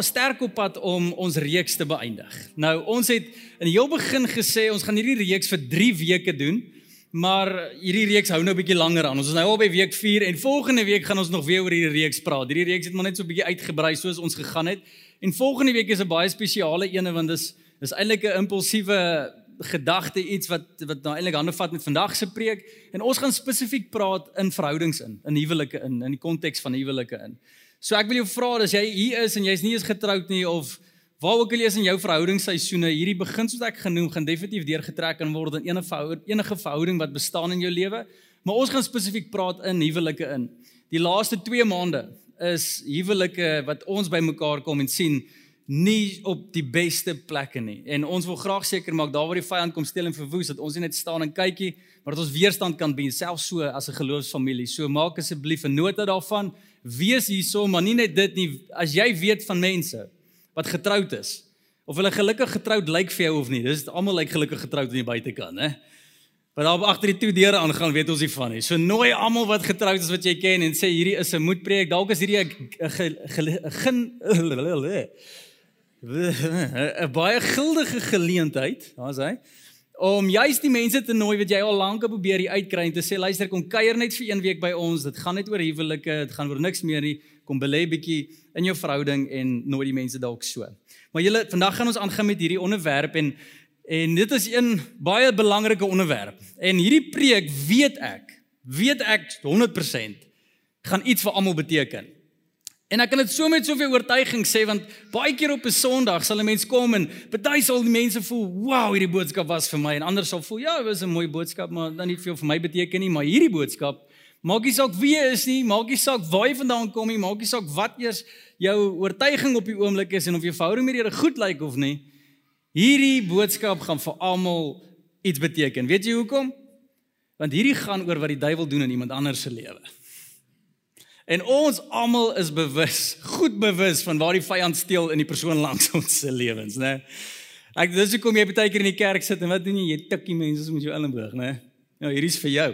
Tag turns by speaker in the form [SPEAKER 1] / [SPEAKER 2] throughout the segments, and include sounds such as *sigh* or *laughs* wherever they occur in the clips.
[SPEAKER 1] sterk op pad om ons reeks te beëindig. Nou, ons het in die heel begin gesê ons gaan hierdie reeks vir 3 weke doen, maar hierdie reeks hou nou 'n bietjie langer aan. Ons is nou al by week 4 en volgende week gaan ons nog weer oor hierdie reeks praat. Hierdie reeks het maar net so 'n bietjie uitgebrei soos ons gegaan het. En volgende week is 'n baie spesiale een want dis dis eintlik 'n impulsiewe gedagte iets wat wat nou eintlik hande vat met vandag se preek en ons gaan spesifiek praat in verhoudings in, in huwelike in, in die konteks van huwelike in. So ek wil jou vra as jy hier is en jy's nie eens getroud nie of waar ook al jy is in jou verhoudingsseisoene, hierdie beginsels wat ek genoem gaan definitief deurgetrek kan word in enige verhouding, enige verhouding wat bestaan in jou lewe. Maar ons gaan spesifiek praat in huwelike in. Die laaste 2 maande is huwelike wat ons bymekaar kom en sien nie op die beste plekke nie. En ons wil graag seker maak daar waar die vyand kom steel en verwoes dat ons net staan en kykie, maar dat ons weerstand kan bied selfs so as 'n geloofsfamilie. So maak asseblief 'n nota daarvan. Wees hierso, maar nie net dit nie. As jy weet van mense wat getroud is of hulle gelukkig getroud lyk vir jou of nie. Dis almal lyk gelukkig getroud aan die buitekant, hè? Maar daar agter die twee deure aangaan, weet ons nie van nie. So nooi almal wat getroud is wat jy ken en sê hierdie is 'n moedpreek. Dalk is hierdie 'n *laughs* 'n baie guldige geleentheid, daar's hy, om juist die mense te nooi wat jy al lank probeer hier uitkry en te sê luister kom kuier net vir een week by ons. Dit gaan net oor huwelike, dit gaan oor niks meer nie. Kom belê bietjie in jou verhouding en nooi die mense dalk so. Maar julle, vandag gaan ons aangaan met hierdie onderwerp en en dit is 'n baie belangrike onderwerp. En hierdie preek weet ek, weet ek 100% gaan iets vir almal beteken. En ek kan dit so met soveel oortuiging sê want baie keer op 'n Sondag sal 'n mens kom en baie sal die mense voel, "Wow, hierdie boodskap was vir my." En ander sal voel, "Ja, dit was 'n mooi boodskap, maar dan nie veel vir my beteken nie, maar hierdie boodskap maak nie saak wie jy is nie, maak nie saak waar jy vandaan kom nie, maak nie saak wat eers jou oortuiging op die oomblik is en of jou verhouding met die Here goed lyk of nie. Hierdie boodskap gaan vir almal iets beteken. Weet jy hoekom? Want hierdie gaan oor wat die duiwel doen in iemand anders se lewe. En ons almal is bewus, goed bewus van waar die vyand steel in die persoon langs *laughs* ons se lewens, né? Ek dis hoekom jy baie keer in die kerk sit en wat doen jy? Jy tikkie mense met jou elmboog, né? Ja, hierdie is vir jou.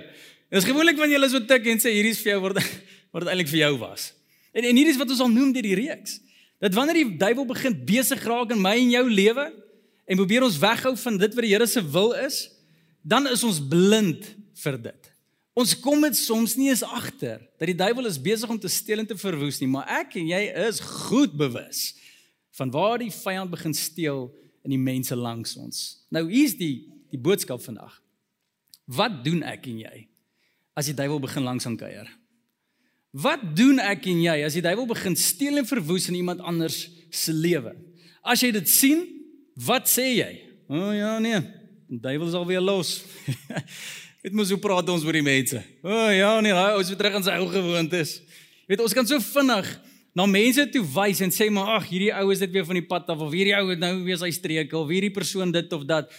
[SPEAKER 1] Dit is gewoonlik wanneer jy so tik en sê hierdie is vir jou word *laughs* wat dit eintlik vir jou was. En en hierdie is wat ons al noem deur die reeks. Dat wanneer die duiwel begin besig raak in my en jou lewe en probeer ons weghou van dit wat die Here se wil is, dan is ons blind vir dit. Ons kom dit soms nie eens agter dat die duiwel is besig om te steel en te verwoes nie, maar ek en jy is goed bewus van waar die vyand begin steel in die mense langs ons. Nou hier's die die boodskap vandag. Wat doen ek en jy as die duiwel begin langs aan kuier? Wat doen ek en jy as die duiwel begin steel en verwoes in iemand anders se lewe? As jy dit sien, wat sê jy? O oh, ja nee, die duiwel is al weer los. *laughs* Dit moet so praat ons oor die mense. O oh, ja, nee, hy ons weer terug in sy ou gewoontes. Jy weet, ons kan so vinnig na mense toe wys en sê maar ag, hierdie ou is dit weer van die pad af of hierdie ou het nou weer sy streke of hierdie persoon dit of dat.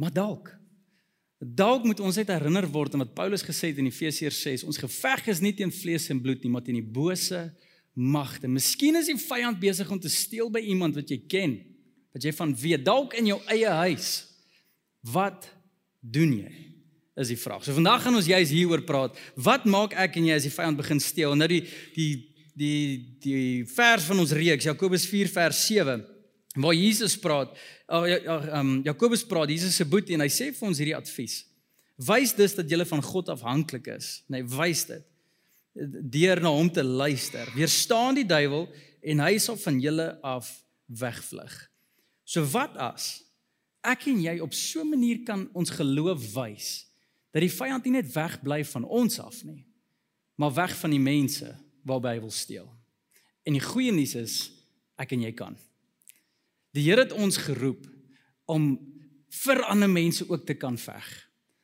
[SPEAKER 1] Maar dalk dalk moet ons net herinner word aan wat Paulus gesê het in Efesiërs 6, ons geveg is nie teen vlees en bloed nie, maar teen die bose magte. Miskien is die vyand besig om te steel by iemand wat jy ken, wat jy van weet, dalk in jou eie huis. Wat doen jy? Is die vraag. So vandag gaan ons juis hieroor praat. Wat maak ek en jy as die vyand begin steel? Nou die die die die vers van ons reeks Jakobus 4 vers 7 waar Jesus praat. Oh, ja, um, Jakobus praat Jesus se boetie en hy sê vir ons hierdie advies. Wys dus dat jy van God afhanklik is. Nee, wys dit deur na hom te luister. Weerstaan die duiwel en hy sal van julle af wegvlug. So wat as ek en jy op so 'n manier kan ons geloof wys dat die vyand nie net wegbly van ons af nie, maar weg van die mense waarby hy wil steel. En die goeie nuus is ek en jy kan. Die Here het ons geroep om vir ander mense ook te kan veg.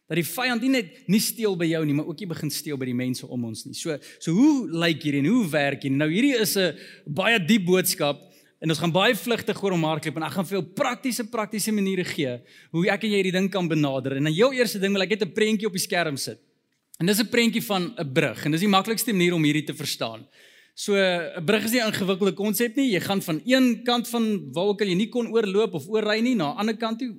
[SPEAKER 1] Dat die vyand nie net nie steel by jou nie, maar ook nie begin steel by die mense om ons nie. So so hoe lyk hierdie en hoe werk hierdie? Nou hierdie is 'n baie diep boodskap En ons gaan baie vlugtig oor hom hardloop en ek gaan vir jou praktiese praktiese maniere gee hoe ek en jy hierdie ding kan benader. En dan heel eerste ding wil ek net 'n prentjie op die skerm sit. En dis 'n prentjie van 'n brug en dis die maklikste manier om hierdie te verstaan. So 'n brug is nie 'n ingewikkelde konsep nie. Jy gaan van een kant van waar ook al jy nie kon oorloop of oorry nie na 'n ander kant toe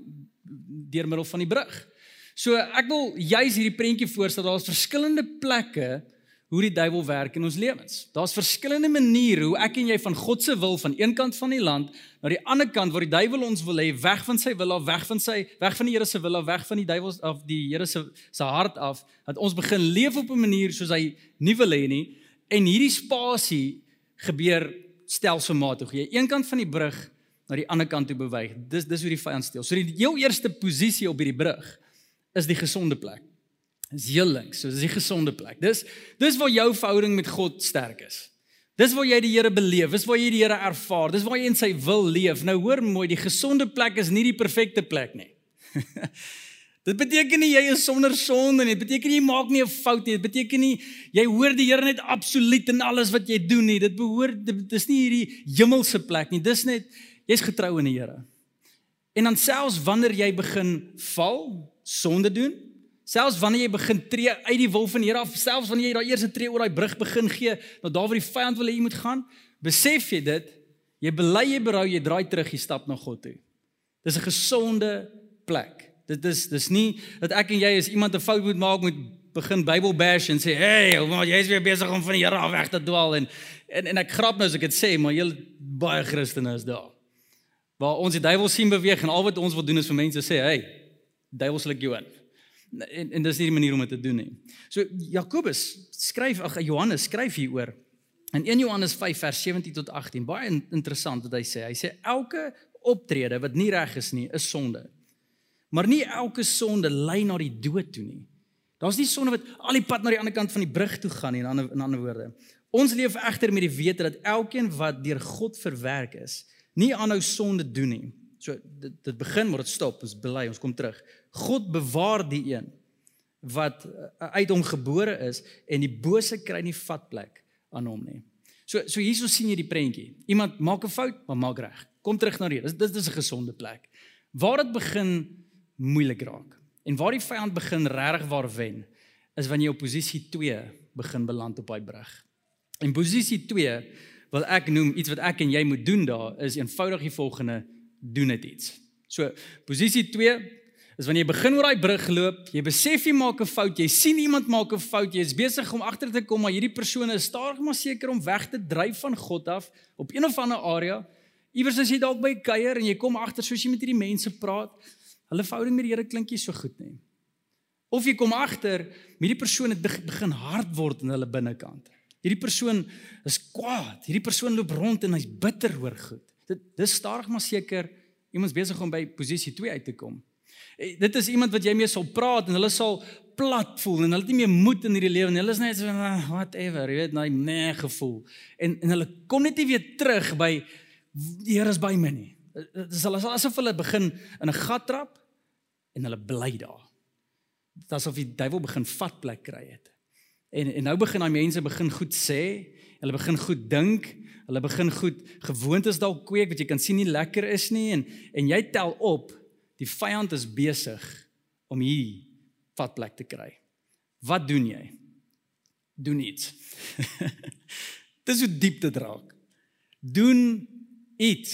[SPEAKER 1] deur middel van die brug. So ek wil juis hierdie prentjie voorstel. Daar's verskillende plekke hoe die duiwel werk in ons lewens. Daar's verskillende maniere hoe ek en jy van God se wil van een kant van die land na die ander kant waar die duiwel ons wil hê weg van sy wil af, weg van sy weg van die Here se wil af, weg van die duiwel af die Here se se hart af, dat ons begin leef op 'n manier soos hy nie wil hê nie. En hierdie spasie gebeur stelselmatig. Jy een kant van die brug na die ander kant toe beweeg. Dis dis hoe die vyand steel. So die heel eerste posisie op hierdie brug is die gesonde plek. Dis heel links, so dis die gesonde plek. Dis dis waar jou verhouding met God sterk is. Dis waar jy die Here beleef, dis waar jy die Here ervaar, dis waar jy in sy wil leef. Nou hoor mooi, die gesonde plek is nie die perfekte plek nie. *laughs* dit beteken nie jy is sonder sonde nie. Dit beteken jy maak nie 'n fout nie. Dit beteken nie jy hoor die Here net absoluut in alles wat jy doen nie. Dit behoort dis nie hierdie hemelse plek nie. Dis net jy's getrou in die Here. En dan selfs wanneer jy begin val, sonde doen, Selfs wanneer jy begin tree uit die wil van die Here af, selfs wanneer jy daai eerste tree oor daai brug begin gee, na daar waar die vyand wil hê jy moet gaan, besef jy dit, jy bely jy berou, jy draai terug, jy stap na God toe. Dis 'n gesonde plek. Dit is dis nie dat ek en jy as iemand 'n fout moet maak moet begin Bybel bash en sê, "Hey, maar jy is weer besig om van die Here af weg te dwaal." En en en ek grap nou as ek dit sê, maar jy baie Christene is daar. Waar ons die duiwel sien beweeg en al wat ons wil doen is vir mense sê, "Hey, duiwel sal ek jou in." En en dis nie die manier om dit te doen nie. So Jakobus skryf ag Johannes skryf hieroor in 1 Johannes 5 vers 17 tot 18 baie interessant wat hy sê. Hy sê elke optrede wat nie reg is nie is sonde. Maar nie elke sonde lei na die dood toe nie. Daar's nie sonde wat al die pad na die ander kant van die brug toe gaan nie in ander in ander woorde. Ons leef egter met die wete dat elkeen wat deur God verwerk is, nie aanhou sonde doen nie. So dit dit begin maar dit stop, ons bely, ons kom terug. God bewaar die een wat uh, uit hom gebore is en die bose kry nie vatplek aan hom nie. So so hierso sien jy die prentjie. Iemand maak 'n fout, maar maak reg. Kom terug na. Dis dis is 'n gesonde plek. Waar dit begin moeilik raak en waar die vyand begin regtig waar wen is wanneer jy op posisie 2 begin beland op daai brug. En posisie 2 wil ek noem iets wat ek en jy moet doen daar is eenvoudig die volgende doen dit iets. So posisie 2 is wanneer jy begin oor daai brug loop, jy besef jy maak 'n fout, jy sien iemand maak 'n fout, jy is besig om agter te kom maar hierdie persoon is stadig maar seker om weg te dryf van God af op een of ander area. Iewers as jy dalk by kuier en jy kom agter soos jy met hierdie mense praat, hulle verhouding met die Here klink nie so goed nie. Of jy kom agter met die persoon het begin hard word in hulle binnekant. Hierdie persoon is kwaad. Hierdie persoon loop rond en hy's bitter oor goed. Dit dis stadig maar seker iemands besig om by posisie 2 uit te kom. Eh, dit is iemand wat jy mee sal praat en hulle sal plat voel en hulle het nie meer moed in hierdie lewe nie. Hulle is net so ah, whatever, jy weet, nou nee gevoel. En en hulle kom net nie weer terug by die Here is by my nie. Eh, dit is asof hulle begin in 'n gat trap en hulle bly daar. Dit asof die duiwel begin vat plek kry het. En en nou begin daai mense begin goed sê, hulle begin goed dink, Hulle begin goed gewoontes dalk kweek wat jy kan sien nie lekker is nie en en jy tel op die vyand is besig om hier vat plek te kry. Wat doen jy? Doen iets. *laughs* Dis hoe diep dit raak. Doen iets.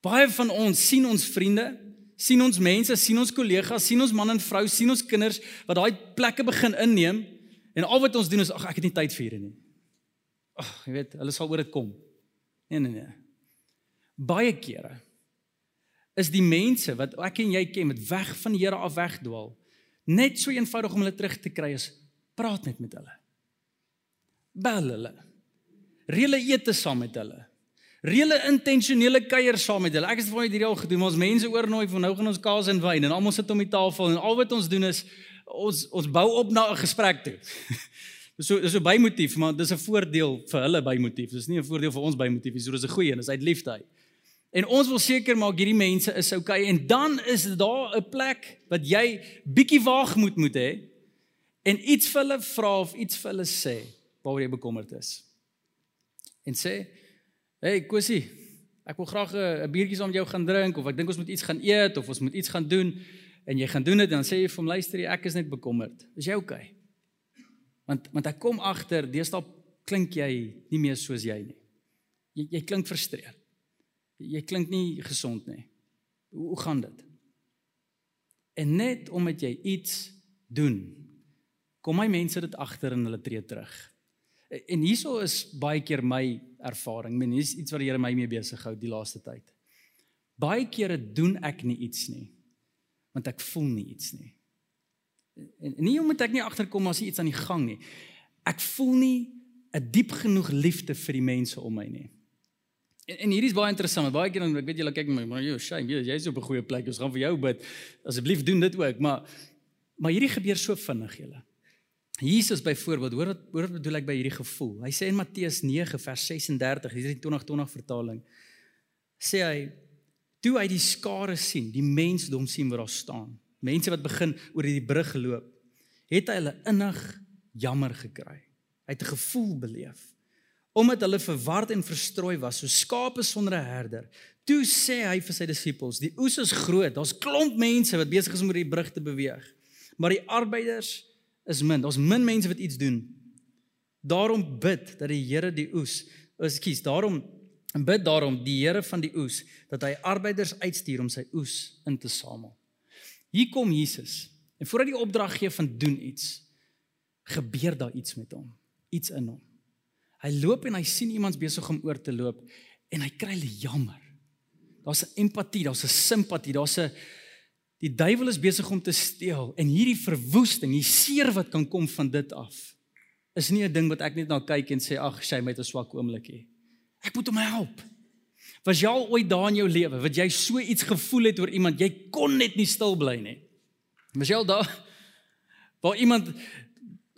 [SPEAKER 1] Baie van ons sien ons vriende, sien ons mense, sien ons kollegas, sien ons man en vrou, sien ons kinders wat daai plekke begin inneem en al wat ons doen is ag ek het nie tyd vir hierdie nie. Ag, jy weet, hulle sal oor dit kom. Nee, nee, nee. Baie kere is die mense wat ek en jy ken met weg van die Here af wegdwaal, net so eenvoudig om hulle terug te kry is praat net met hulle. Bel hulle. Reële ete saam met hulle. Reële intentionele kuier saam met hulle. Ek het vir my hierdie al gedoen, ons mense oornooi van nou gaan ons kaas en wyn en almal sit om die tafel en al wat ons doen is ons ons bou op na 'n gesprek toe. *laughs* So dis 'n bymotief, maar dis 'n voordeel vir hulle bymotief. Dis nie 'n voordeel vir ons bymotief nie. So dis 'n goeie en dis uit liefde uit. En ons wil seker maak hierdie mense is okay en dan is daar 'n plek wat jy bietjie waagmoed moet hê en iets vir hulle vra of iets vir hulle sê waaroor jy bekommerd is. En sê, "Hey Kosie, Ek wil graag 'n biertjie saam met jou gaan drink of ek dink ons moet iets gaan eet of ons moet iets gaan doen en jy gaan doen dit en dan sê jy vir hom luister, ek is net bekommerd. Is jy okay? Want want ek kom agter, deesdae klink jy nie meer soos jy nie. Jy jy klink frustreerd. Jy klink nie gesond nie. Hoe, hoe gaan dit? En net omdat jy iets doen, kom my mense dit agter en hulle tree terug. En hieso is baie keer my ervaring. Ek meen hier's iets wat die Here my mee besig hou die laaste tyd. Baie kere doen ek nie iets nie want ek voel nie iets nie. En nie omdat ek nie agterkom as iets aan die gang nie. Ek voel nie 'n diep genoeg liefde vir die mense om my nie. En, en hierdie is baie interessant. Baie keer dan ek weet julle kyk my, maar jy shame, jy jy's op 'n goeie plek. Ons gaan vir jou bid. Asseblief doen dit ook, maar maar hierdie gebeur so vinnig julle. Jesus byvoorbeeld, hoor wat hoor wat bedoel ek by hierdie gevoel? Hy sê in Matteus 9 vers 36, hier is die 2020 vertaling. Sê hy toe hy die skare sien, die mensdom sien wat daar staan. Mense wat begin oor hierdie brug geloop, het hy hulle innig jammer gekry. Hy het 'n gevoel beleef omdat hulle verward en verstrooi was, so skape sonder 'n herder. Toe sê hy vir sy disippels, die oes is groot, daar's klomp mense wat besig is om oor die brug te beweeg, maar die arbeiders is min. Daar's min mense wat iets doen. Daarom bid dat die Here die oes, ekskuus, daarom bid daarom die Here van die oes dat hy arbeiders uitstuur om sy oes in te samel. Hier kom Jesus. En voordat die opdrag gee van doen iets, gebeur daar iets met hom, iets in hom. Hy loop en hy sien iemand besig om oor te loop en hy kry hulle jammer. Daar's 'n empatie, daar's 'n simpatie, daar's 'n Die duiwel is besig om te steel en hierdie verwoesting, die seer wat kan kom van dit af, is nie 'n ding wat ek net na kyk en sê ag, sy het 'n swak oomblikie. Ek moet hom help. Was jy al ooit daar in jou lewe wat jy so iets gevoel het oor iemand, jy kon net nie stil bly nie. Was jy al daar waar iemand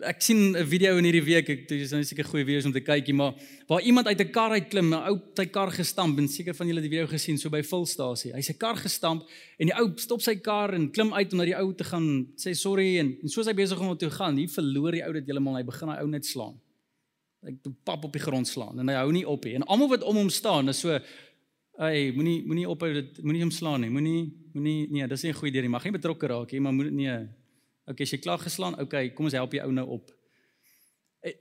[SPEAKER 1] ek sien 'n video in hierdie week, ek dis nou seker goeie video's om te kykie, maar waar iemand uit 'n kar uit klim, 'n ou sy kar gestamp en seker van julle die video gesien so by volstasie. Hy sy kar gestamp en die ou stop sy kar en klim uit om na die ou te gaan sê sorry en, en soos hy besig om toe gaan, hier verloor die ou dit heeltemal, hy begin daai ou net slaan. Hy toe pap op die grond slaan en hy hou nie op nie. En almal wat om hom staan is so Hey, moenie moenie ophou dit moenie hom slaan nie. Moenie moenie nee, dis nie 'n goeie idee nie. Mag nie betrokke raak nie, maar moet nee, Okay, as jy klaar geslaan, okay, kom ons help jy ou nou op. Eh,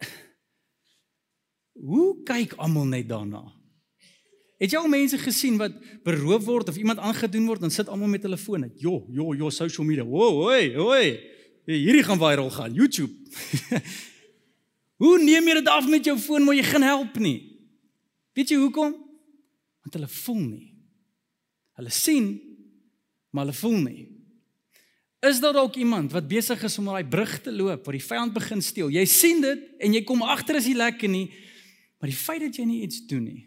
[SPEAKER 1] hoe kyk almal net daarna? Het jy al mense gesien wat beroof word of iemand aangedoen word en sit almal met hulle fone? Jo, jo, jo, social media. Wo, hoi, hoi. Hierdie gaan viral gaan, YouTube. *laughs* Hoe neem jy dit af met jou foon maar jy gaan help nie? Weet jy hoekom? Want hulle voel nie. Hulle sien, maar hulle voel nie. Is daar dalk iemand wat besig is om daai brug te loop waar die vyand begin steel? Jy sien dit en jy kom agter as jy lekker nie, maar die feit dat jy nie iets doen nie,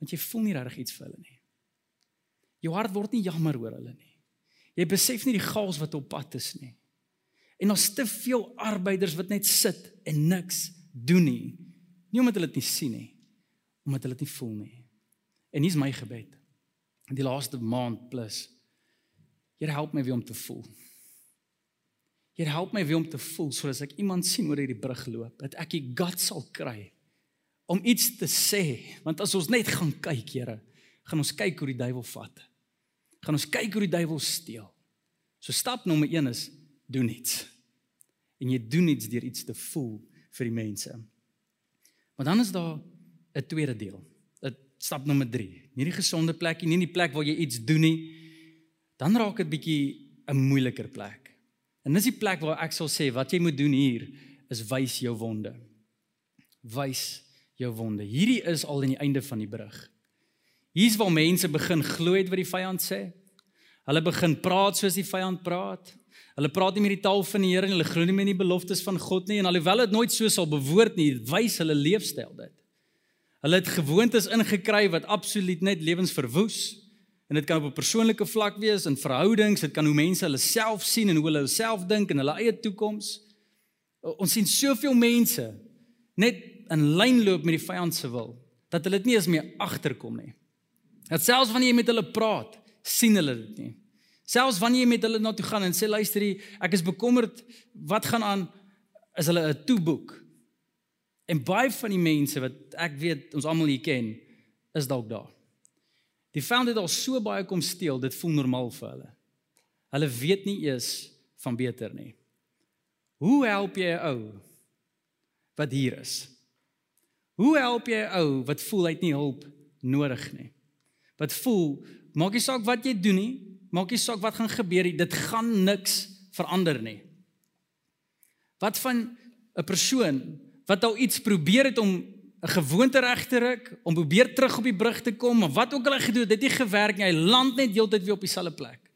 [SPEAKER 1] want jy voel nie regtig iets vir hulle nie. Jou hart word nie jammer oor hulle nie. Jy besef nie die gaals wat op pad is nie. En daar's te veel arbeiders wat net sit en niks doen nie. Nie omdat hulle dit nie sien nie, omdat hulle dit nie voel nie. En hier's my gebed. In die laaste maand plus Here help my weer om te voel. Here help my weer om te voel soos ek iemand sien oor hierdie brug loop, dat ek die guts sal kry om iets te sê, want as ons net gaan kyk, Here, gaan ons kyk hoe die duiwel vat. Gaan ons kyk hoe die duiwel steel. So stap nommer 1 is doen iets. En jy doen iets deur iets te voel vir die mense. Maar dan is daar 'n tweede deel. Dit stap nommer 3. Nie die gesonde plekie, nie die plek waar jy iets doen nie, dan raak dit bietjie 'n moeiliker plek. En dis die plek waar ek sal sê wat jy moet doen hier is wys jou wonde. Wys jou wonde. Hierdie is al aan die einde van die brug. Hier's waar mense begin glo het wat die vyand sê. Hulle begin praat soos die vyand praat. Hulle praat nie meer die taal van die Here nie. Hulle glo nie meer in die beloftes van God nie en alhoewel dit nooit so sal bewoord nie, wys hulle leefstyl dit. Hulle het gewoontes ingekry wat absoluut net lewens verwoes. En dit kan op 'n persoonlike vlak wees, in verhoudings, dit kan hoe mense hulle self sien en hoe hulle self dink en hulle eie toekoms. Ons sien soveel mense net in lyn loop met die vyand se wil dat hulle dit nie eens meer agterkom nie. Dat selfs wanneer jy met hulle praat, sien hulle dit nie. Selfs wanneer jy met hulle na toe gaan en sê luister hier, ek is bekommerd, wat gaan aan? Is hulle 'n toeboek? En baie van die mense wat ek weet ons almal hier ken, is dalk daar. Die vyand het al so baie kom steel, dit voel normaal vir hulle. Hulle weet nie eers van beter nie. Hoe help jy 'n ou wat hier is? Hoe help jy 'n ou wat voel hy het nie hulp nodig nie? Wat voel, maak nie saak wat jy doen nie, maak nie saak wat gaan gebeur nie, dit gaan niks verander nie. Wat van 'n persoon wat al iets probeer het om 'n gewoonte reg te ruk, om probeer terug op die brug te kom, maar wat ook al hy gedoen het, dit het nie gewerk nie. Hy land net heeltyd weer op dieselfde plek.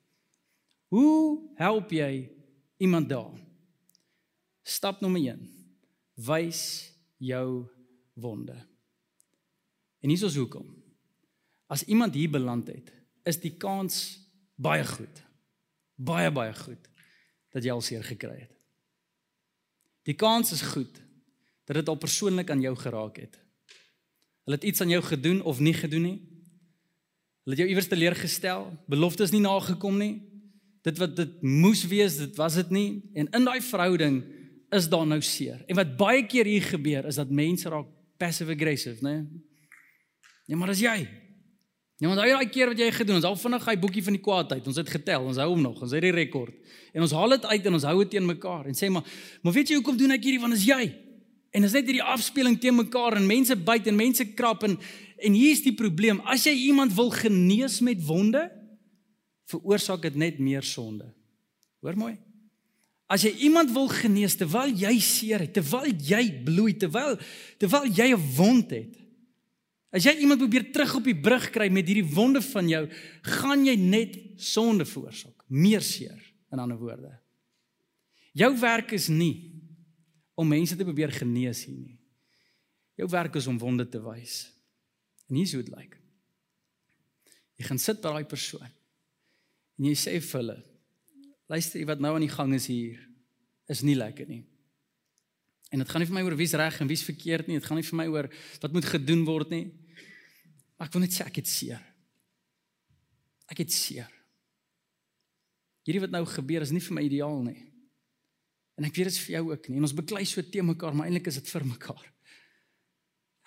[SPEAKER 1] Hoe help jy iemand daar? Stap nommer 1. Wys jou wonde. En hier is ons hoekom. As iemand hier beland het, is die kans baie goed. Baie baie goed dat jy al seer gekry het. Die kans is goed dat dit al persoonlik aan jou geraak het. Hulle het iets aan jou gedoen of nie gedoen nie. Hulle het jou iewers teleurgestel, beloftes nie nagekom nie. Dit wat dit moes wees, dit was dit nie. En in daai verhouding is daar nou seer. En wat baie keer hier gebeur is dat mense raak passive aggressive, né? Nee, maar as jy Ja, want daai keer wat jy gedoen, ons al vinnig hy boekie van die kwaadheid. Ons het getel, ons hou hom nog, ons het die rekord. En ons haal dit uit en ons hou dit teen mekaar en sê maar, maar weet jy hoekom doen ek hierdie want is jy? En dis net hierdie afspeling teen mekaar en mense byt en mense krap en en hier's die probleem. As jy iemand wil genees met wonde, veroorsaak dit net meer sonde. Hoor mooi. As jy iemand wil genees terwyl jy seer het, terwyl jy bloei, terwyl terwyl jy 'n wond het. As jy iemand probeer terug op die brug kry met hierdie wonde van jou, gaan jy net sonde veroorsaak, meer seer in ander woorde. Jou werk is nie om mense te probeer genees hier nie. Jou werk is om wonde te wys. En hier's hoe dit lyk. Jy gaan sit by daai persoon en jy sê vir hulle luister wat nou aan die gang is hier is nie lekker nie. En dit gaan nie vir my oor wie's reg en wie's verkeerd nie, dit gaan nie vir my oor wat moet gedoen word nie. Maar ek wil net sê ek het seer. Ek het seer. Hierdie wat nou gebeur is nie vir my ideaal nie. En ek weet dit is vir jou ook nie. En ons beklei so te mekaar, maar eintlik is dit vir mekaar.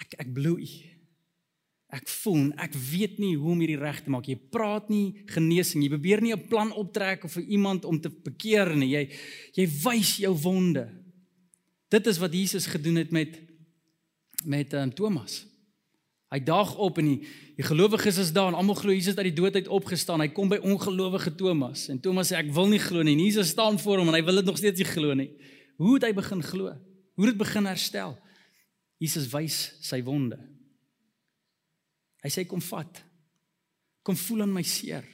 [SPEAKER 1] Ek ek bloei. Ek voel ek weet nie hoe om hierdie reg te maak. Jy praat nie genesing. Jy probeer nie 'n plan optrek of vir iemand om te bekeer nie. Jy jy wys jou wonde. Dit is wat Jesus gedoen het met met um, Thomas. Hy daag op en die, die gelowiges is daar en almal glo Jesus uit die dood uit opgestaan. Hy kom by ongelowige Thomas en Thomas sê ek wil nie glo nie. En Jesus staan voor hom en hy wil dit nog steeds nie glo nie. Hoe het hy begin glo? Hoe het dit begin herstel? Jesus wys sy wonde. Hy sê kom vat. Kom voel aan my seer.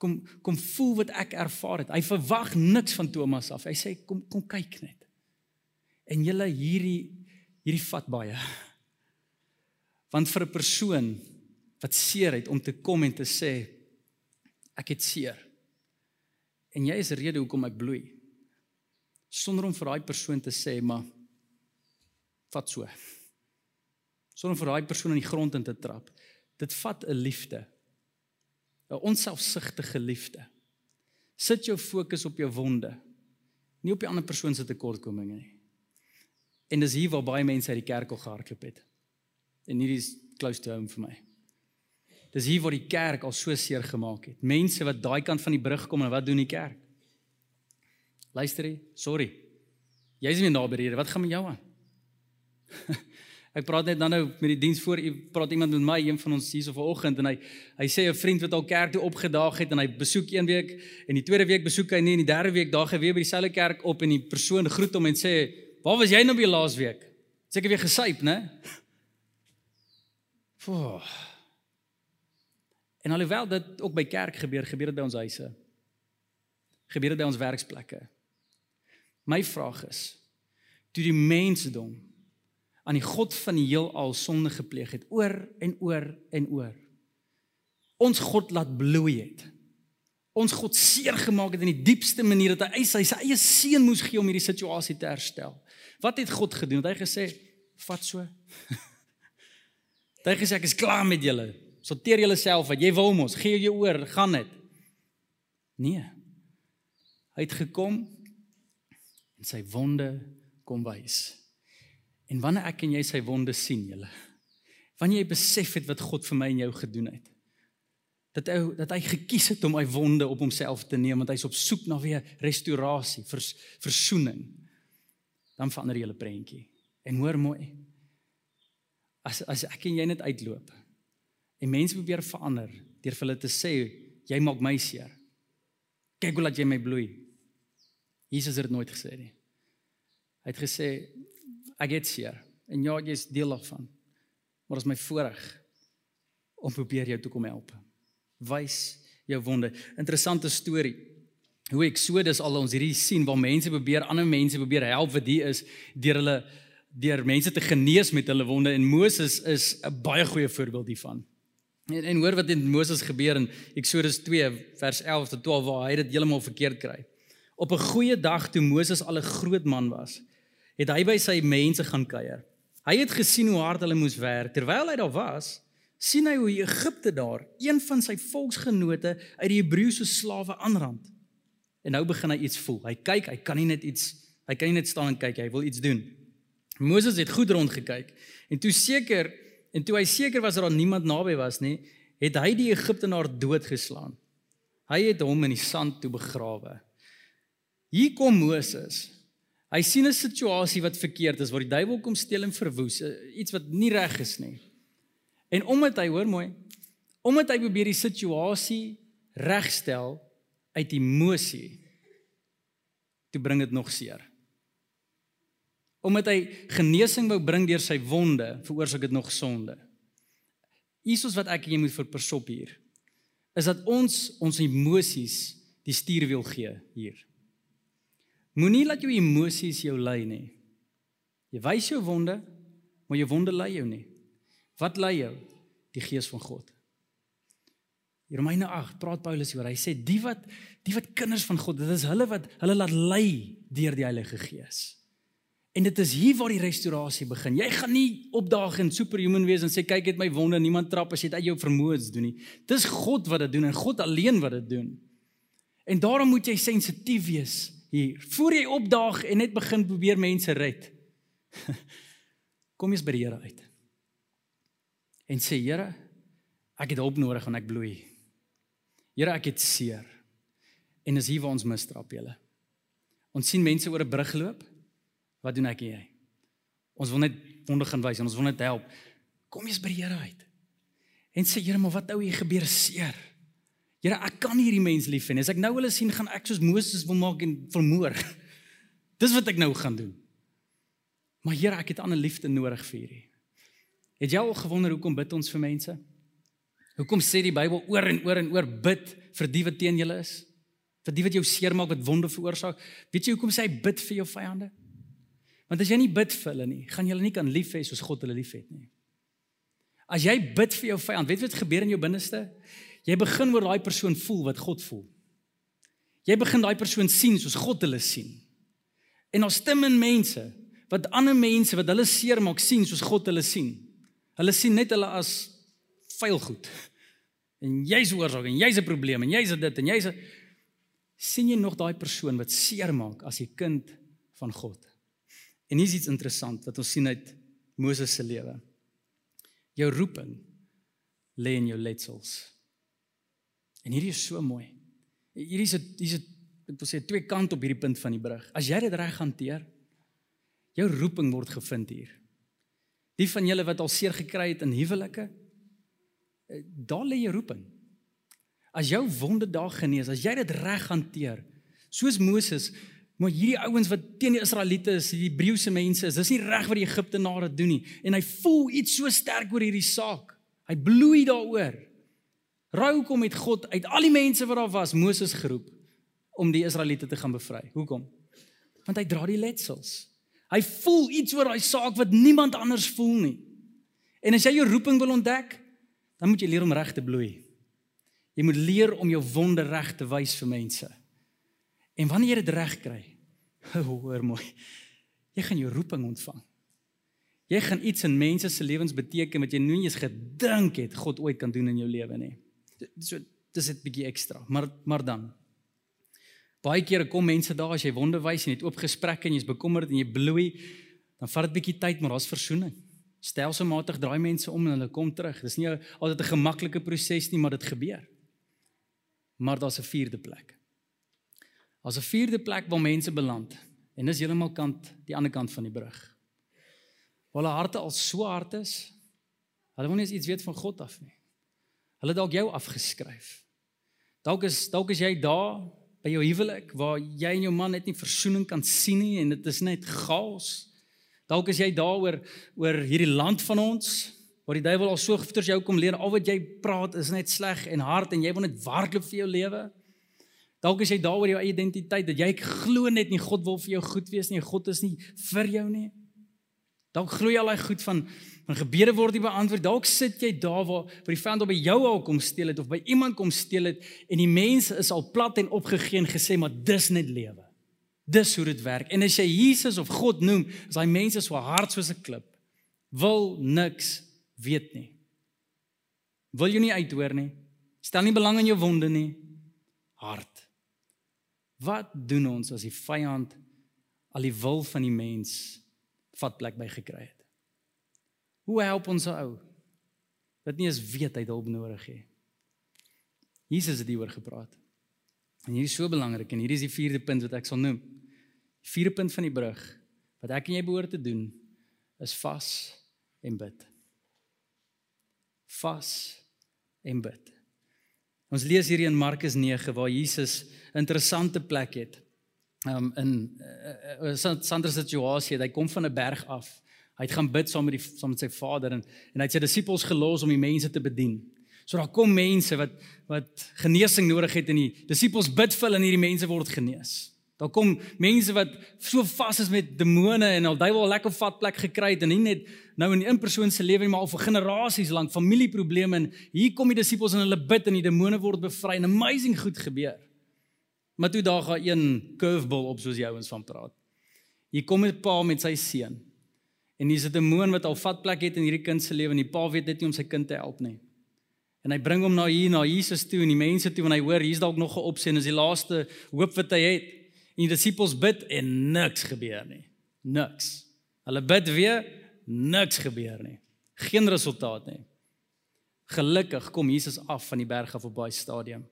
[SPEAKER 1] Kom kom voel wat ek ervaar het. Hy verwag niks van Thomas af. Hy sê kom kom kyk net. En julle hierdie hierdie vat baie. Want vir 'n persoon wat seer het om te kom en te sê ek het seer. En jy is rede hoekom ek bloei. Sonder om vir daai persoon te sê maar vat so sonder vir daai persoon in die grond in te trap. Dit vat 'n liefde. 'n Onselfsugtige liefde. Sit jou fokus op jou wonde, nie op die ander persoon se tekortkominge nie. En dis hier waar baie mense uit die kerk al gehardloop het. En hierdie is close to home vir my. Dis hier waar die kerk al so seer gemaak het. Mense wat daai kant van die brug kom en wat doen die kerk? Luister jy? Sorry. Jy's nie naby hier. Wat gaan met jou aan? *laughs* Ek praat net dan nou met die diens voor praat iemand met my een van ons hier so vanoggend en hy hy sê 'n vriend wat al kerk toe opgedaag het en hy besoek een week en die tweede week besoek hy nie en die derde week daag hy weer by dieselfde kerk op en die persoon groet hom en sê waar was jy nou by laas week? Seker weer gesyp, né? Foo. En alhoewel dit ook by kerk gebeur, gebeur dit by ons huise. Gebeur dit by ons werksplekke. My vraag is: toe die mensdom aan die God van die heelal sonde gepleeg het oor en oor en oor. Ons God laat bloei het. Ons God seer gemaak het in die diepste manier dat hy sy, sy eie seun moes gee om hierdie situasie te herstel. Wat het God gedoen? Het hy gesê, "Vat so." *laughs* hy gesê ek is klaar met julle. Sorteer julle self wat jy wil mos, gee jou oor, gaan dit. Nee. Hy het gekom en sy wonde kom wys. En wanneer ek en jy sy wonde sien, julle. Wanneer jy besef het wat God vir my en jou gedoen het. dat hy dat hy gekies het om hy wonde op homself te neem want hy's op soek na weer restaurasie, vers, versoening. Dan verander jy hele prentjie. En hoor mooi. As as ek en jy net uitloop en mense probeer verander deur vir hulle te sê jy maak my seer. Kyk hoe laat jy my bloei. Jesus het dit nooit gesê nie. Hy het gesê ek het seer en ja, jy is deel daarvan. Maar dit is my voorreg om probeer jou toe kom help. Wys jou wonde. Interessante storie. Hoe Exodus al ons hierdie sien waar mense probeer ander mense probeer help wat hier is deur hulle deur mense te genees met hulle wonde en Moses is 'n baie goeie voorbeeld hiervan. En, en hoor wat met Moses gebeur in Eksodus 2 vers 11 tot 12 waar hy dit heeltemal verkeerd kry. Op 'n goeie dag toe Moses al 'n groot man was, het hy by sy mense gaan kuier. Hy het gesien hoe hard hulle moes werk. Terwyl hy daar was, sien hy hoe Egipte daar een van sy volksgenote uit die Hebreëse slawe aanrand. En nou begin hy iets voel. Hy kyk, hy kan nie net iets, hy kan nie net staan en kyk, hy wil iets doen. Moses het goed rond gekyk en toe seker En toe hy seker was dat daar niemand naby was nie, het hy die Egiptenaar doodgeslaan. Hy het hom in die sand toe begrawe. Hier kom Moses. Hy sien 'n situasie wat verkeerd is waar die duiwel kom steel en verwoes, iets wat nie reg is nie. En omdat hy hoor mooi, omdat hy probeer die situasie regstel uit emosie, toe bring dit nog seer. Omdat hy genesing wou bring deur sy wonde, veroorsaak dit nog sonde. Jesus wat ek jy moet verpersop hier is dat ons ons emosies die stuurwiel gee hier. Moenie laat jou emosies jou lei nie. Jy wys jou wonde, maar jou wonde lei jou nie. Wat lei jou? Die gees van God. In Romeine 8 praat Paulus oor. Hy sê die wat die wat kinders van God, dit is hulle wat hulle laat lei deur die Heilige Gees. En dit is hier waar die restaurasie begin. Jy gaan nie opdaag en superhuman wees en sê kyk het my wonde, niemand trap as jy dit uit jou vermoëns doen nie. Dis God wat dit doen en God alleen wat dit doen. En daarom moet jy sensitief wees hier. Voor jy opdaag en net begin probeer mense red. *laughs* Kom eens by die Here uit. En sê Here, ek het hulp nodig want ek bloei. Here, ek het seer. En dis hier waar ons misstrap julle. Ons sien mense oor 'n brug loop Wat doen ek en jy? Ons wil net wonder gaan wys en ons wil net help. Kom eens by die Here uit. En sê Here, maar wat nou hier gebeur seer? Here, ek kan hierdie mens lief hê. As ek nou hulle sien, gaan ek soos Moses wil maak en vermoor. *laughs* Dis wat ek nou gaan doen. Maar Here, ek het ander liefde nodig vir hierdie. Het jy al gewonder hoekom bid ons vir mense? Hoekom sê die Bybel oor en oor en oor bid vir die wat teen julle is? Vir die wat jou seermaak, wat wonde veroorsaak? Weet jy hoekom sê hy bid vir jou vyande? Want as jy nie bid vir hulle nie, gaan jy hulle nie kan lief hê soos God hulle liefhet nie. As jy bid vir jou vyand, weet wat gebeur in jou binneste? Jy begin oor daai persoon voel wat God voel. Jy begin daai persoon sien soos God hulle sien. En ons stem in mense wat ander mense wat hulle seermaak sien soos God hulle sien. Hulle sien net hulle as vuil goed. En jy's oorsaak en jy's 'n probleem en jy's dit en jy's sien jy nog daai persoon wat seermaak as 'n kind van God. En hier's iets interessant wat ons sien uit Moses se lewe. Jou roeping lê in jou letsels. En hierdie is so mooi. Hierdie is 'n hier's 'n ek wil sê twee kante op hierdie punt van die brug. As jy dit reg hanteer, jou roeping word gevind hier. Die van julle wat al seer gekry het in huwelike, eh, daar lê jou roeping. As jou wonde daar genees, as jy dit reg hanteer, soos Moses Maar hierdie ouens wat teen die Israeliete is, die Hebreëse mense is, dis nie reg wat die Egiptenare doen nie. En hy voel iets so sterk oor hierdie saak. Hy bloei daaroor. Rou kom met God uit al die mense wat daar was, Moses geroep om die Israeliete te gaan bevry. Hoekom? Want hy dra die letsels. Hy voel iets oor daai saak wat niemand anders voel nie. En as jy jou roeping wil ontdek, dan moet jy leer om reg te bloei. Jy moet leer om jou wonde reg te wys vir mense. En wanneer jy dit reg kry, *laughs* hoor mooi. Jy gaan jou roeping ontvang. Jy gaan iets in mense se lewens beteken wat jy nooit eens gedink het God ooit kan doen in jou lewe nie. So dis 'n bietjie ekstra, maar maar dan. Baie kere kom mense daar as jy wonde wys en jy het oop gesprekke en jy's bekommerd en jy bloei, dan vat dit bietjie tyd, maar daar's versoening. Stelselmatig draai mense om en hulle kom terug. Dis nie altyd 'n gemaklike proses nie, maar dit gebeur. Maar daar's 'n vierde plek. Daar's 'n vierde plek waar mense beland en dis heeltemal kant die ander kant van die brug. Waar hulle harte al so hard is, hulle wil nie eens iets weet van God af nie. Hulle dalk jou afgeskryf. Dalk is dalk is jy daar by jou huwelik waar jy en jou man net nie versoening kan sien nie en dit is net chaos. Dalk is jy daaroor oor hierdie land van ons waar die duiwel al so goeters jou kom leer al wat jy praat is net sleg en hard en jy wil net hardloop vir jou lewe. Dalk is jy daaroor jou eie identiteit dat jy glo net nie God wil vir jou goed wees nie, God is nie vir jou nie. Dalk glo jy al daai goed van van gebede word nie beantwoord. Dalk sit jy daar waar waar die vyand op by jou al kom steel het of by iemand kom steel het en die mense is al plat en opgegee en gesê maar dis net lewe. Dis hoe dit werk. En as jy Jesus of God noem, is daai mense so hard soos 'n klip. Wil niks weet nie. Wil jy nie uithoor nie? Stel nie belang in jou wonde nie. Hart. Wat doen ons as die vyand al die wil van die mens vat plek by gekry het? Hoe help ons ou? Dat nie eens weet hy hulp nodig het. Jesus het hieroor gepraat. En hier is so belangrik en hier is die vierde punt wat ek sal noem. Die vierde punt van die brug wat ek en jy behoort te doen is vas en bid vas en bid. Ons lees hier in Markus 9 waar Jesus 'n interessante plek het. Um in 'n uh, uh, Sandra situasie, hy kom van 'n berg af. Hy het gaan bid saam met die saam met sy Vader en en hy het sy disippels gelos om die mense te bedien. So daar kom mense wat wat genesing nodig het en die disippels bid vir hulle en hierdie mense word genees. Daar kom mense wat so vas is met demone en al duiwel lekker vat plek gekry het en nie net nou in 'n persoon se lewe nie maar al vir generasies lank familieprobleme en hier kom die disippels en hulle bid en die demone word bevry en amazing goed gebeur. Maar toe daar gaan een curveball op soos jy ons van praat. Hier kom 'n pa met sy seun. En hier's 'n demoon wat al vat plek het in hierdie kind se lewe en die pa weet net nie om sy kind te help nie. En hy bring hom na hier na Jesus toe en die mense toe en hy hoor hier's dalk nog 'n opsie en is die laaste hoop wat hy het. En die disippels bid en niks gebeur nie. Niks. Hulle bid weer, niks gebeur nie. Geen resultaat nie. Gelukkig kom Jesus af van die berg af op baie stadium.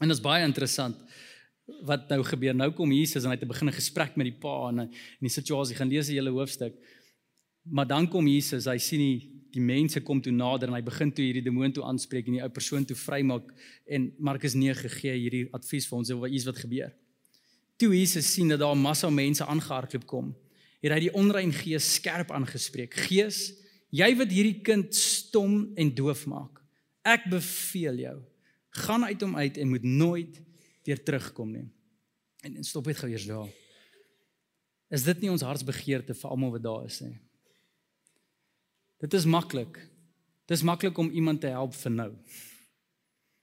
[SPEAKER 1] En dit is baie interessant wat nou gebeur. Nou kom Jesus en hy het 'n begin gesprek met die pa en in die situasie gaan lees die hele hoofstuk. Maar dan kom Jesus, hy sien die die mense kom toe nader en hy begin toe hierdie demoon toe aanspreek en die ou persoon toe vrymaak en Markus 9 gee hierdie advies vir ons oor iets wat gebeur. Toe Jesus sien dat daar 'n massa mense aangehardloop kom, het hy die onrein gees skerp aangespreek. Gees, jy wat hierdie kind stom en doof maak. Ek beveel jou, gaan uit hom uit en moet nooit weer terugkom nie. En, en stop net gou eers daar. Is dit nie ons hartsbegeerte vir almal wat daar is nie? Dit is maklik. Dit is maklik om iemand te help vir nou.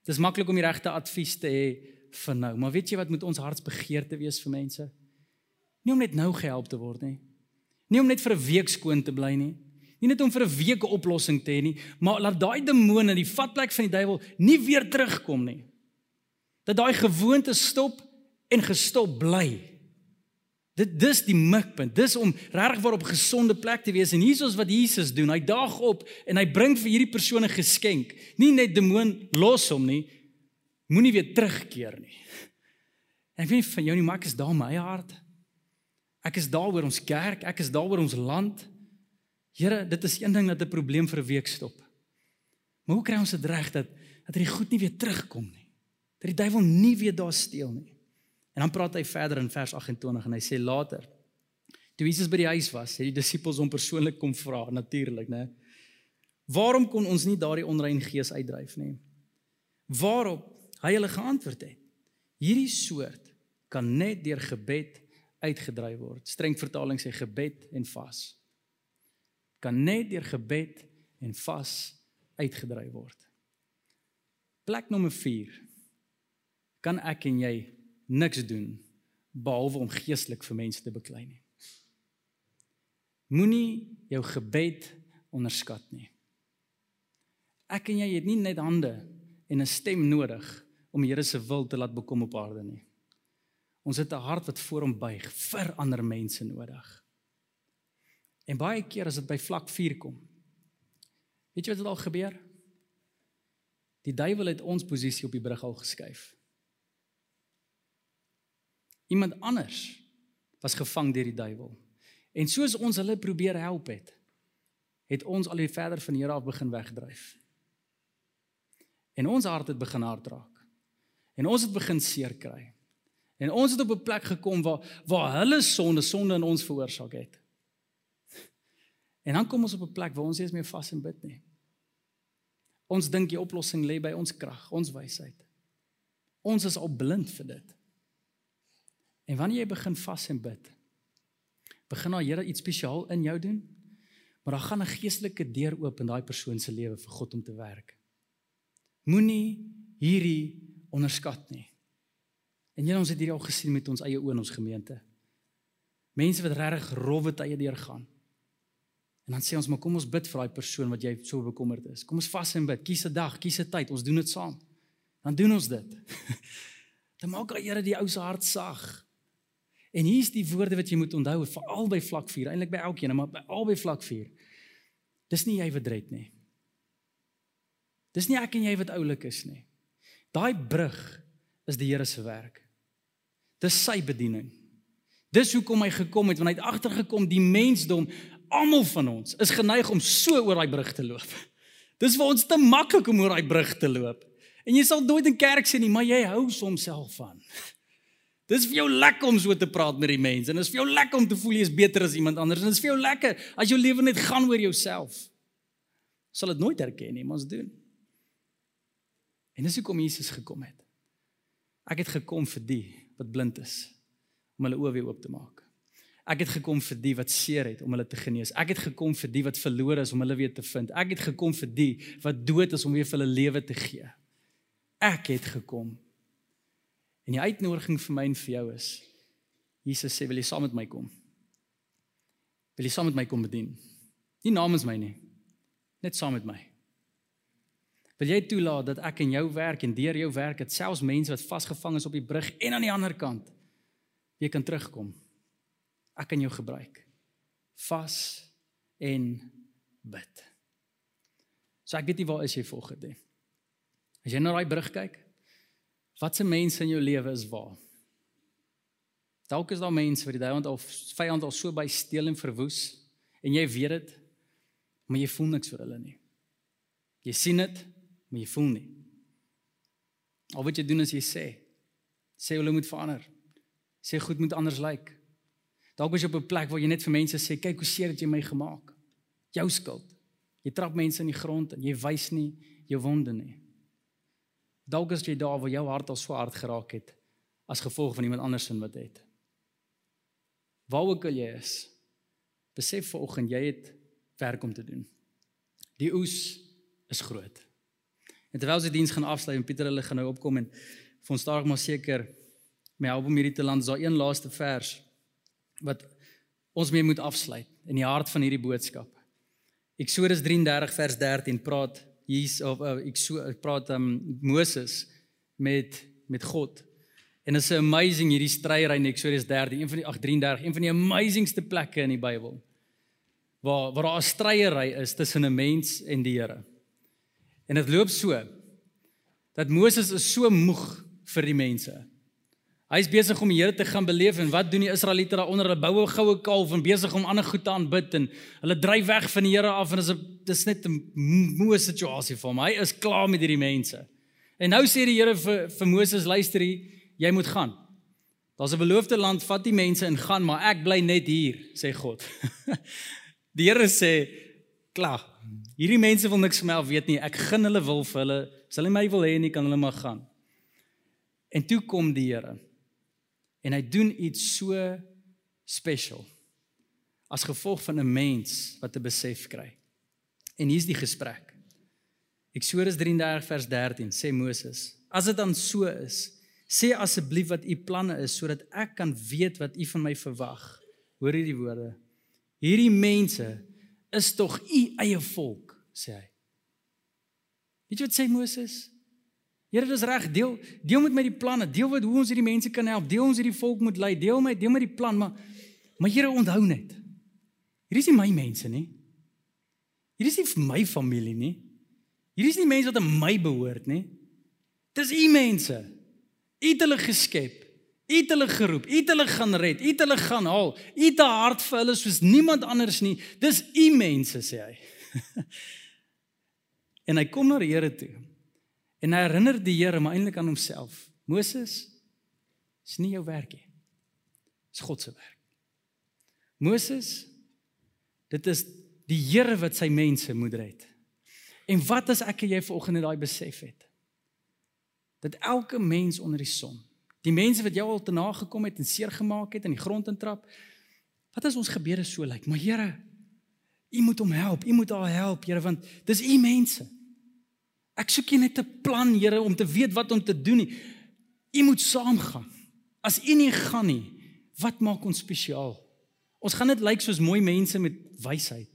[SPEAKER 1] Dit is maklik om die regte advies te hê vir nou. Maar weet jy wat moet ons hartsbegeerte wees vir mense? Nie om net nou gehelp te word nie. Nie om net vir 'n week skoon te bly nie. Nie net om vir 'n week 'n oplossing te hê nie, maar laat daai demone, die vatplek van die duiwel, nie weer terugkom nie. Dat daai gewoonte stop en gestop bly. Dit dis die mikpunt. Dis om regtig waar op gesonde plek te wees en hier is wat Jesus doen. Hy daag op en hy bring vir hierdie persoon 'n geskenk. Nie net demoon los hom nie, moenie weer terugkeer nie. En ek weet van jou nie, maar ek is daar my hart. Ek is daar oor ons kerk, ek is daar oor ons land. Here, dit is een ding dat 'n probleem vir 'n week stop. Maar hoe kry ons dit reg dat dat hy goed nie weer terugkom nie? Dat die duiwel nie weer daar steel nie. En dan praat hy verder in vers 28 en hy sê later toe Jesus by die huis was, het die disippels hom persoonlik kom vra natuurlik, né? Waarom kon ons nie daardie onrein gees uitdryf nie? Waarop hy hulle geantwoord het. Hierdie soort kan net deur gebed uitgedryf word. Streng vertaling sê gebed en vas. Kan net deur gebed en vas uitgedryf word. Plek nommer 4. Kan ek en jy niks doen behalwe om geestelik vir mense te beklei nie. Moenie jou gebed onderskat nie. Ek en jy het nie net hande en 'n stem nodig om die Here se wil te laat bekom op aarde nie. Ons het 'n hart wat voor hom buig vir ander mense nodig. En baie keer as dit by vlak 4 kom. Weet jy wat het al gebeur? Die duiwel het ons posisie op die brug al geskuif. Iemand anders was gevang deur die duiwel. En soos ons hulle probeer help het, het ons al hoe verder van Here af begin wegdryf. En ons hart het begin hardraak. En ons het begin seer kry. En ons het op 'n plek gekom waar waar hulle sonde sonde in ons veroorsaak het. En dan kom ons op 'n plek waar ons nie eens meer vas en bid nie. Ons dink die oplossing lê by ons krag, ons wysheid. Ons is al blind vir dit. En wanneer jy begin vas en bid, begin al Here iets spesiaal in jou doen, maar dan gaan 'n geestelike deur oop in daai persoon se lewe vir God om te werk. Moenie hierdie onderskat nie. En jy ons het hierdie al gesien met ons eie oë in ons gemeente. Mense wat regtig rowwe tye deurgaan. En dan sê ons maar kom ons bid vir daai persoon wat jy so bekommerd is. Kom ons vas en bid. Kies 'n dag, kies 'n tyd. Ons doen dit saam. Dan doen ons dit. *laughs* Dan maak die Here die ou se hart sag. En hier's die woorde wat jy moet onthou veral by vlak 4, eintlik by elkeen, maar by albei vlak 4. Dis nie jy wat red nie. Dis nie ek en jy wat oulik is nie. Daai brug is die Here se werk. Dis sy bediening. Dis hoekom hy gekom het want hy het agtergekom die mensdom, almal van ons is geneig om so oor daai brug te loop. *laughs* Dis vir ons te maklik om oor daai brug te loop. En jy sal nooit in kerk sien nie, maar jy hou soms self van. *laughs* Dis vir jou lekker om so te praat met die mense en dit is vir jou lekker om te voel jy is beter as iemand anders en dit is vir jou lekker as jou lewe net gaan oor jouself. Sal dit nooit erken nie, maar ons doen. En dis hoekom Jesus gekom het. Ek het gekom vir die wat blind is om hulle oë weer oop te maak. Ek het gekom vir die wat seer het om hulle te genees. Ek het gekom vir die wat verlore is om hulle weer te vind. Ek het gekom vir die wat dood is om weer vir hulle lewe te gee. Ek het gekom En die uitnodiging vir my en vir jou is Jesus sê wil jy saam met my kom? Wil jy saam met my kom bedien? Nie namens my nie. Net saam met my. Wil jy toelaat dat ek in jou werk en deur jou werk het selfs mense wat vasgevang is op die brug en aan die ander kant jy kan terugkom. Ek kan jou gebruik. Vas en bid. So ek weet nie waar is jy volgende. As jy na daai brug kyk, Watse mense in jou lewe is waar? Dalk is daar mense wat die vyand al vyand al so by steel en verwoes en jy weet dit, maar jy voel niks vir hulle nie. Jy sien dit, maar jy voel nie. Al wat jy doen is jy sê sê hulle moet verander. Sê goed moet anders lyk. Dalk is jy op 'n plek waar jy net vir mense sê kyk hoe seer het jy my gemaak. Jou skuld. Jy trap mense in die grond en jy wys nie jou wonde nie. Dalk is jy daar waar jou hart al so hard geraak het as gevolg van iemand anders se wat het. Waar ook al jy is, besef vanoggend jy het werk om te doen. Die oes is groot. En terwyl se diens gaan afsluit en Pieter hulle gaan nou opkom en vir ons stadig maar seker my help om hierdie te land, is daar een laaste vers wat ons mee moet afsluit in die hart van hierdie boodskap. Eksodus 33 vers 13 praat Jesus of uh, ek so ek praat um Moses met met God. En dit is 'n amazing hierdie stryery in Eksodus 13, een van die 833, een van die amazingste plekke in die Bybel. Waar waar daar 'n stryery is tussen 'n mens en die Here. En dit loop so dat Moses is so moeg vir die mense. Hy's besig om die Here te gaan beleef en wat doen die Israeliete daaronder? Hulle bou 'n goue kalf en besig om ander goed te aanbid en hulle dryf weg van die Here af en dit is 'n dis net 'n moeë situasie vir hom. Hy is klaar met hierdie mense. En nou sê die Here vir vir Moses, luister hier, jy moet gaan. Daar's 'n beloofde land, vat die mense en gaan, maar ek bly net hier, sê God. *laughs* die Here sê, klaar. Hierdie mense wil niks van my af weet nie. Ek gun hulle wil vir hulle, as hulle my wil hê nie, kan hulle maar gaan. En toe kom die Here en hy doen iets so special as gevolg van 'n mens wat 'n besef kry. En hier's die gesprek. Eksodus 33 vers 13 sê Moses: "As dit dan so is, sê asseblief wat u planne is sodat ek kan weet wat u van my verwag." Hoor hierdie woorde. Hierdie mense is tog u eie volk, sê hy. Weet jy wat sê Moses? Here, dis reg. Deel deel met my die planne. Deel wat hoe ons hierdie mense kan help. Deel ons hierdie volk moet lei. Deel my deel met die plan, maar maar Here onthou net. Hierdie is nie my mense nie. Hierdie is nie vir my familie nie. Hierdie is nie mense wat aan my behoort nie. Dis u mense. U het hulle geskep. U het hulle geroep, U het hulle gaan red, U het hulle gaan haal. U het 'n hart vir hulle soos niemand anders nie. Dis U mense sê hy. *laughs* en hy kom na die Here toe. En hy herinner die Here maar eintlik aan homself. Moses, is nie jou werk nie. Dis God se werk. Moses, dit is die Here wat sy mense moet red. En wat as ek en jy vanoggend daai besef het? Dat elke mens onder die son, die mense wat jou al te nagekom het en seer gemaak het in die grond intrap, wat as ons gebede so lyk? Maar Here, U moet hom help. U moet haar help, Here, want dis U mense. Ek soek nie net 'n plan, Here, om te weet wat om te doen nie. U moet saamgaan. As U nie gaan nie, wat maak ons spesiaal? Ons gaan net lyk soos mooi mense met wysheid.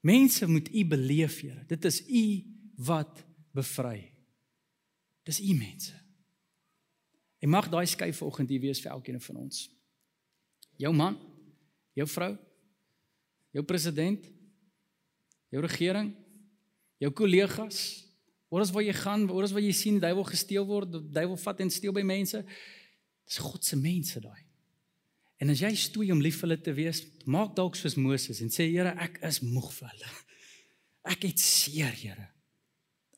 [SPEAKER 1] Mense moet U beleef, Here. Dit is U wat bevry. Dis U mense. En mag daai skei vanoggend hier wees vir elkeen van ons. Jou man, jou vrou, jou president, jou regering, jou kollegas, oral waar jy gaan, oral waar jy sien die duiwel gesteel word, die duiwel vat en steel by mense. Dis God se mense daai. En as jy stoei om lief vir hulle te wees, maak dalk soos Moses en sê Here, ek is moeg vir hulle. Ek het seer, Here.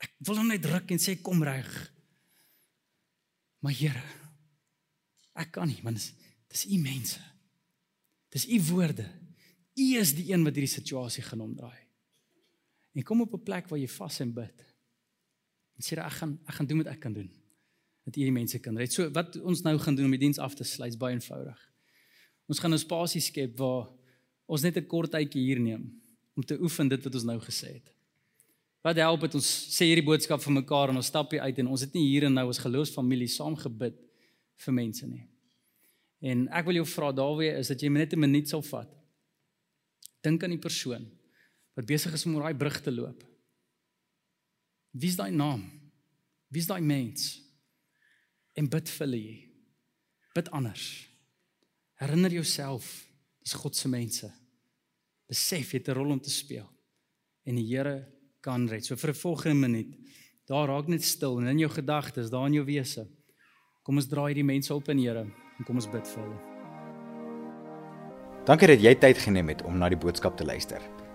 [SPEAKER 1] Ek wil hom net druk en sê kom reg. Maar Here, ek kan nie want dis u mense. Dis u woorde. U is die een wat hierdie situasie gaan omdraai. En kom op 'n plek waar jy vas en bid. En sê ek gaan ek gaan doen wat ek kan doen. Dat hierdie mense kan red. So wat ons nou gaan doen om die diens af te sluit, is baie eenvoudig. Ons gaan 'n spasie skep waar ons net 'n kort tydjie hier neem om te oefen dit wat ons nou gesê het. Wat help dit ons sê hierdie boodskap vir mekaar en ons stap hier uit en ons het nie hier en nou as geloofsfamilie saam gebid vir mense nie. En ek wil jou vra daarby is dat jy net 'n minuut sal vat. Dink aan die persoon wat besig is om oor daai brug te loop. Wie's daai naam? Wie's daai mens? En bid vir hulle. Bid anders. Herinner jouself, dis God se mense. Besef jy het 'n rol om te speel. En die Here kan red. So vir 'n volgende minuut, daar raak net stil en in jou gedagtes, daar in jou wese. Kom ons draai hierdie mense op in Here en kom ons bid vir hulle.
[SPEAKER 2] Dankie dat jy tyd geneem het om na die boodskap te luister.